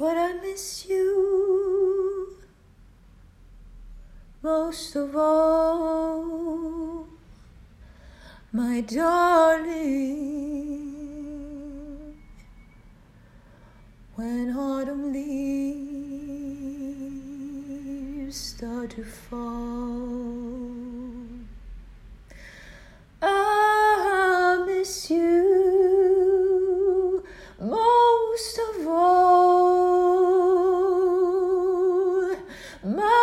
but I miss you most of all, my darling. When autumn leaves start to fall, I miss you most of Ma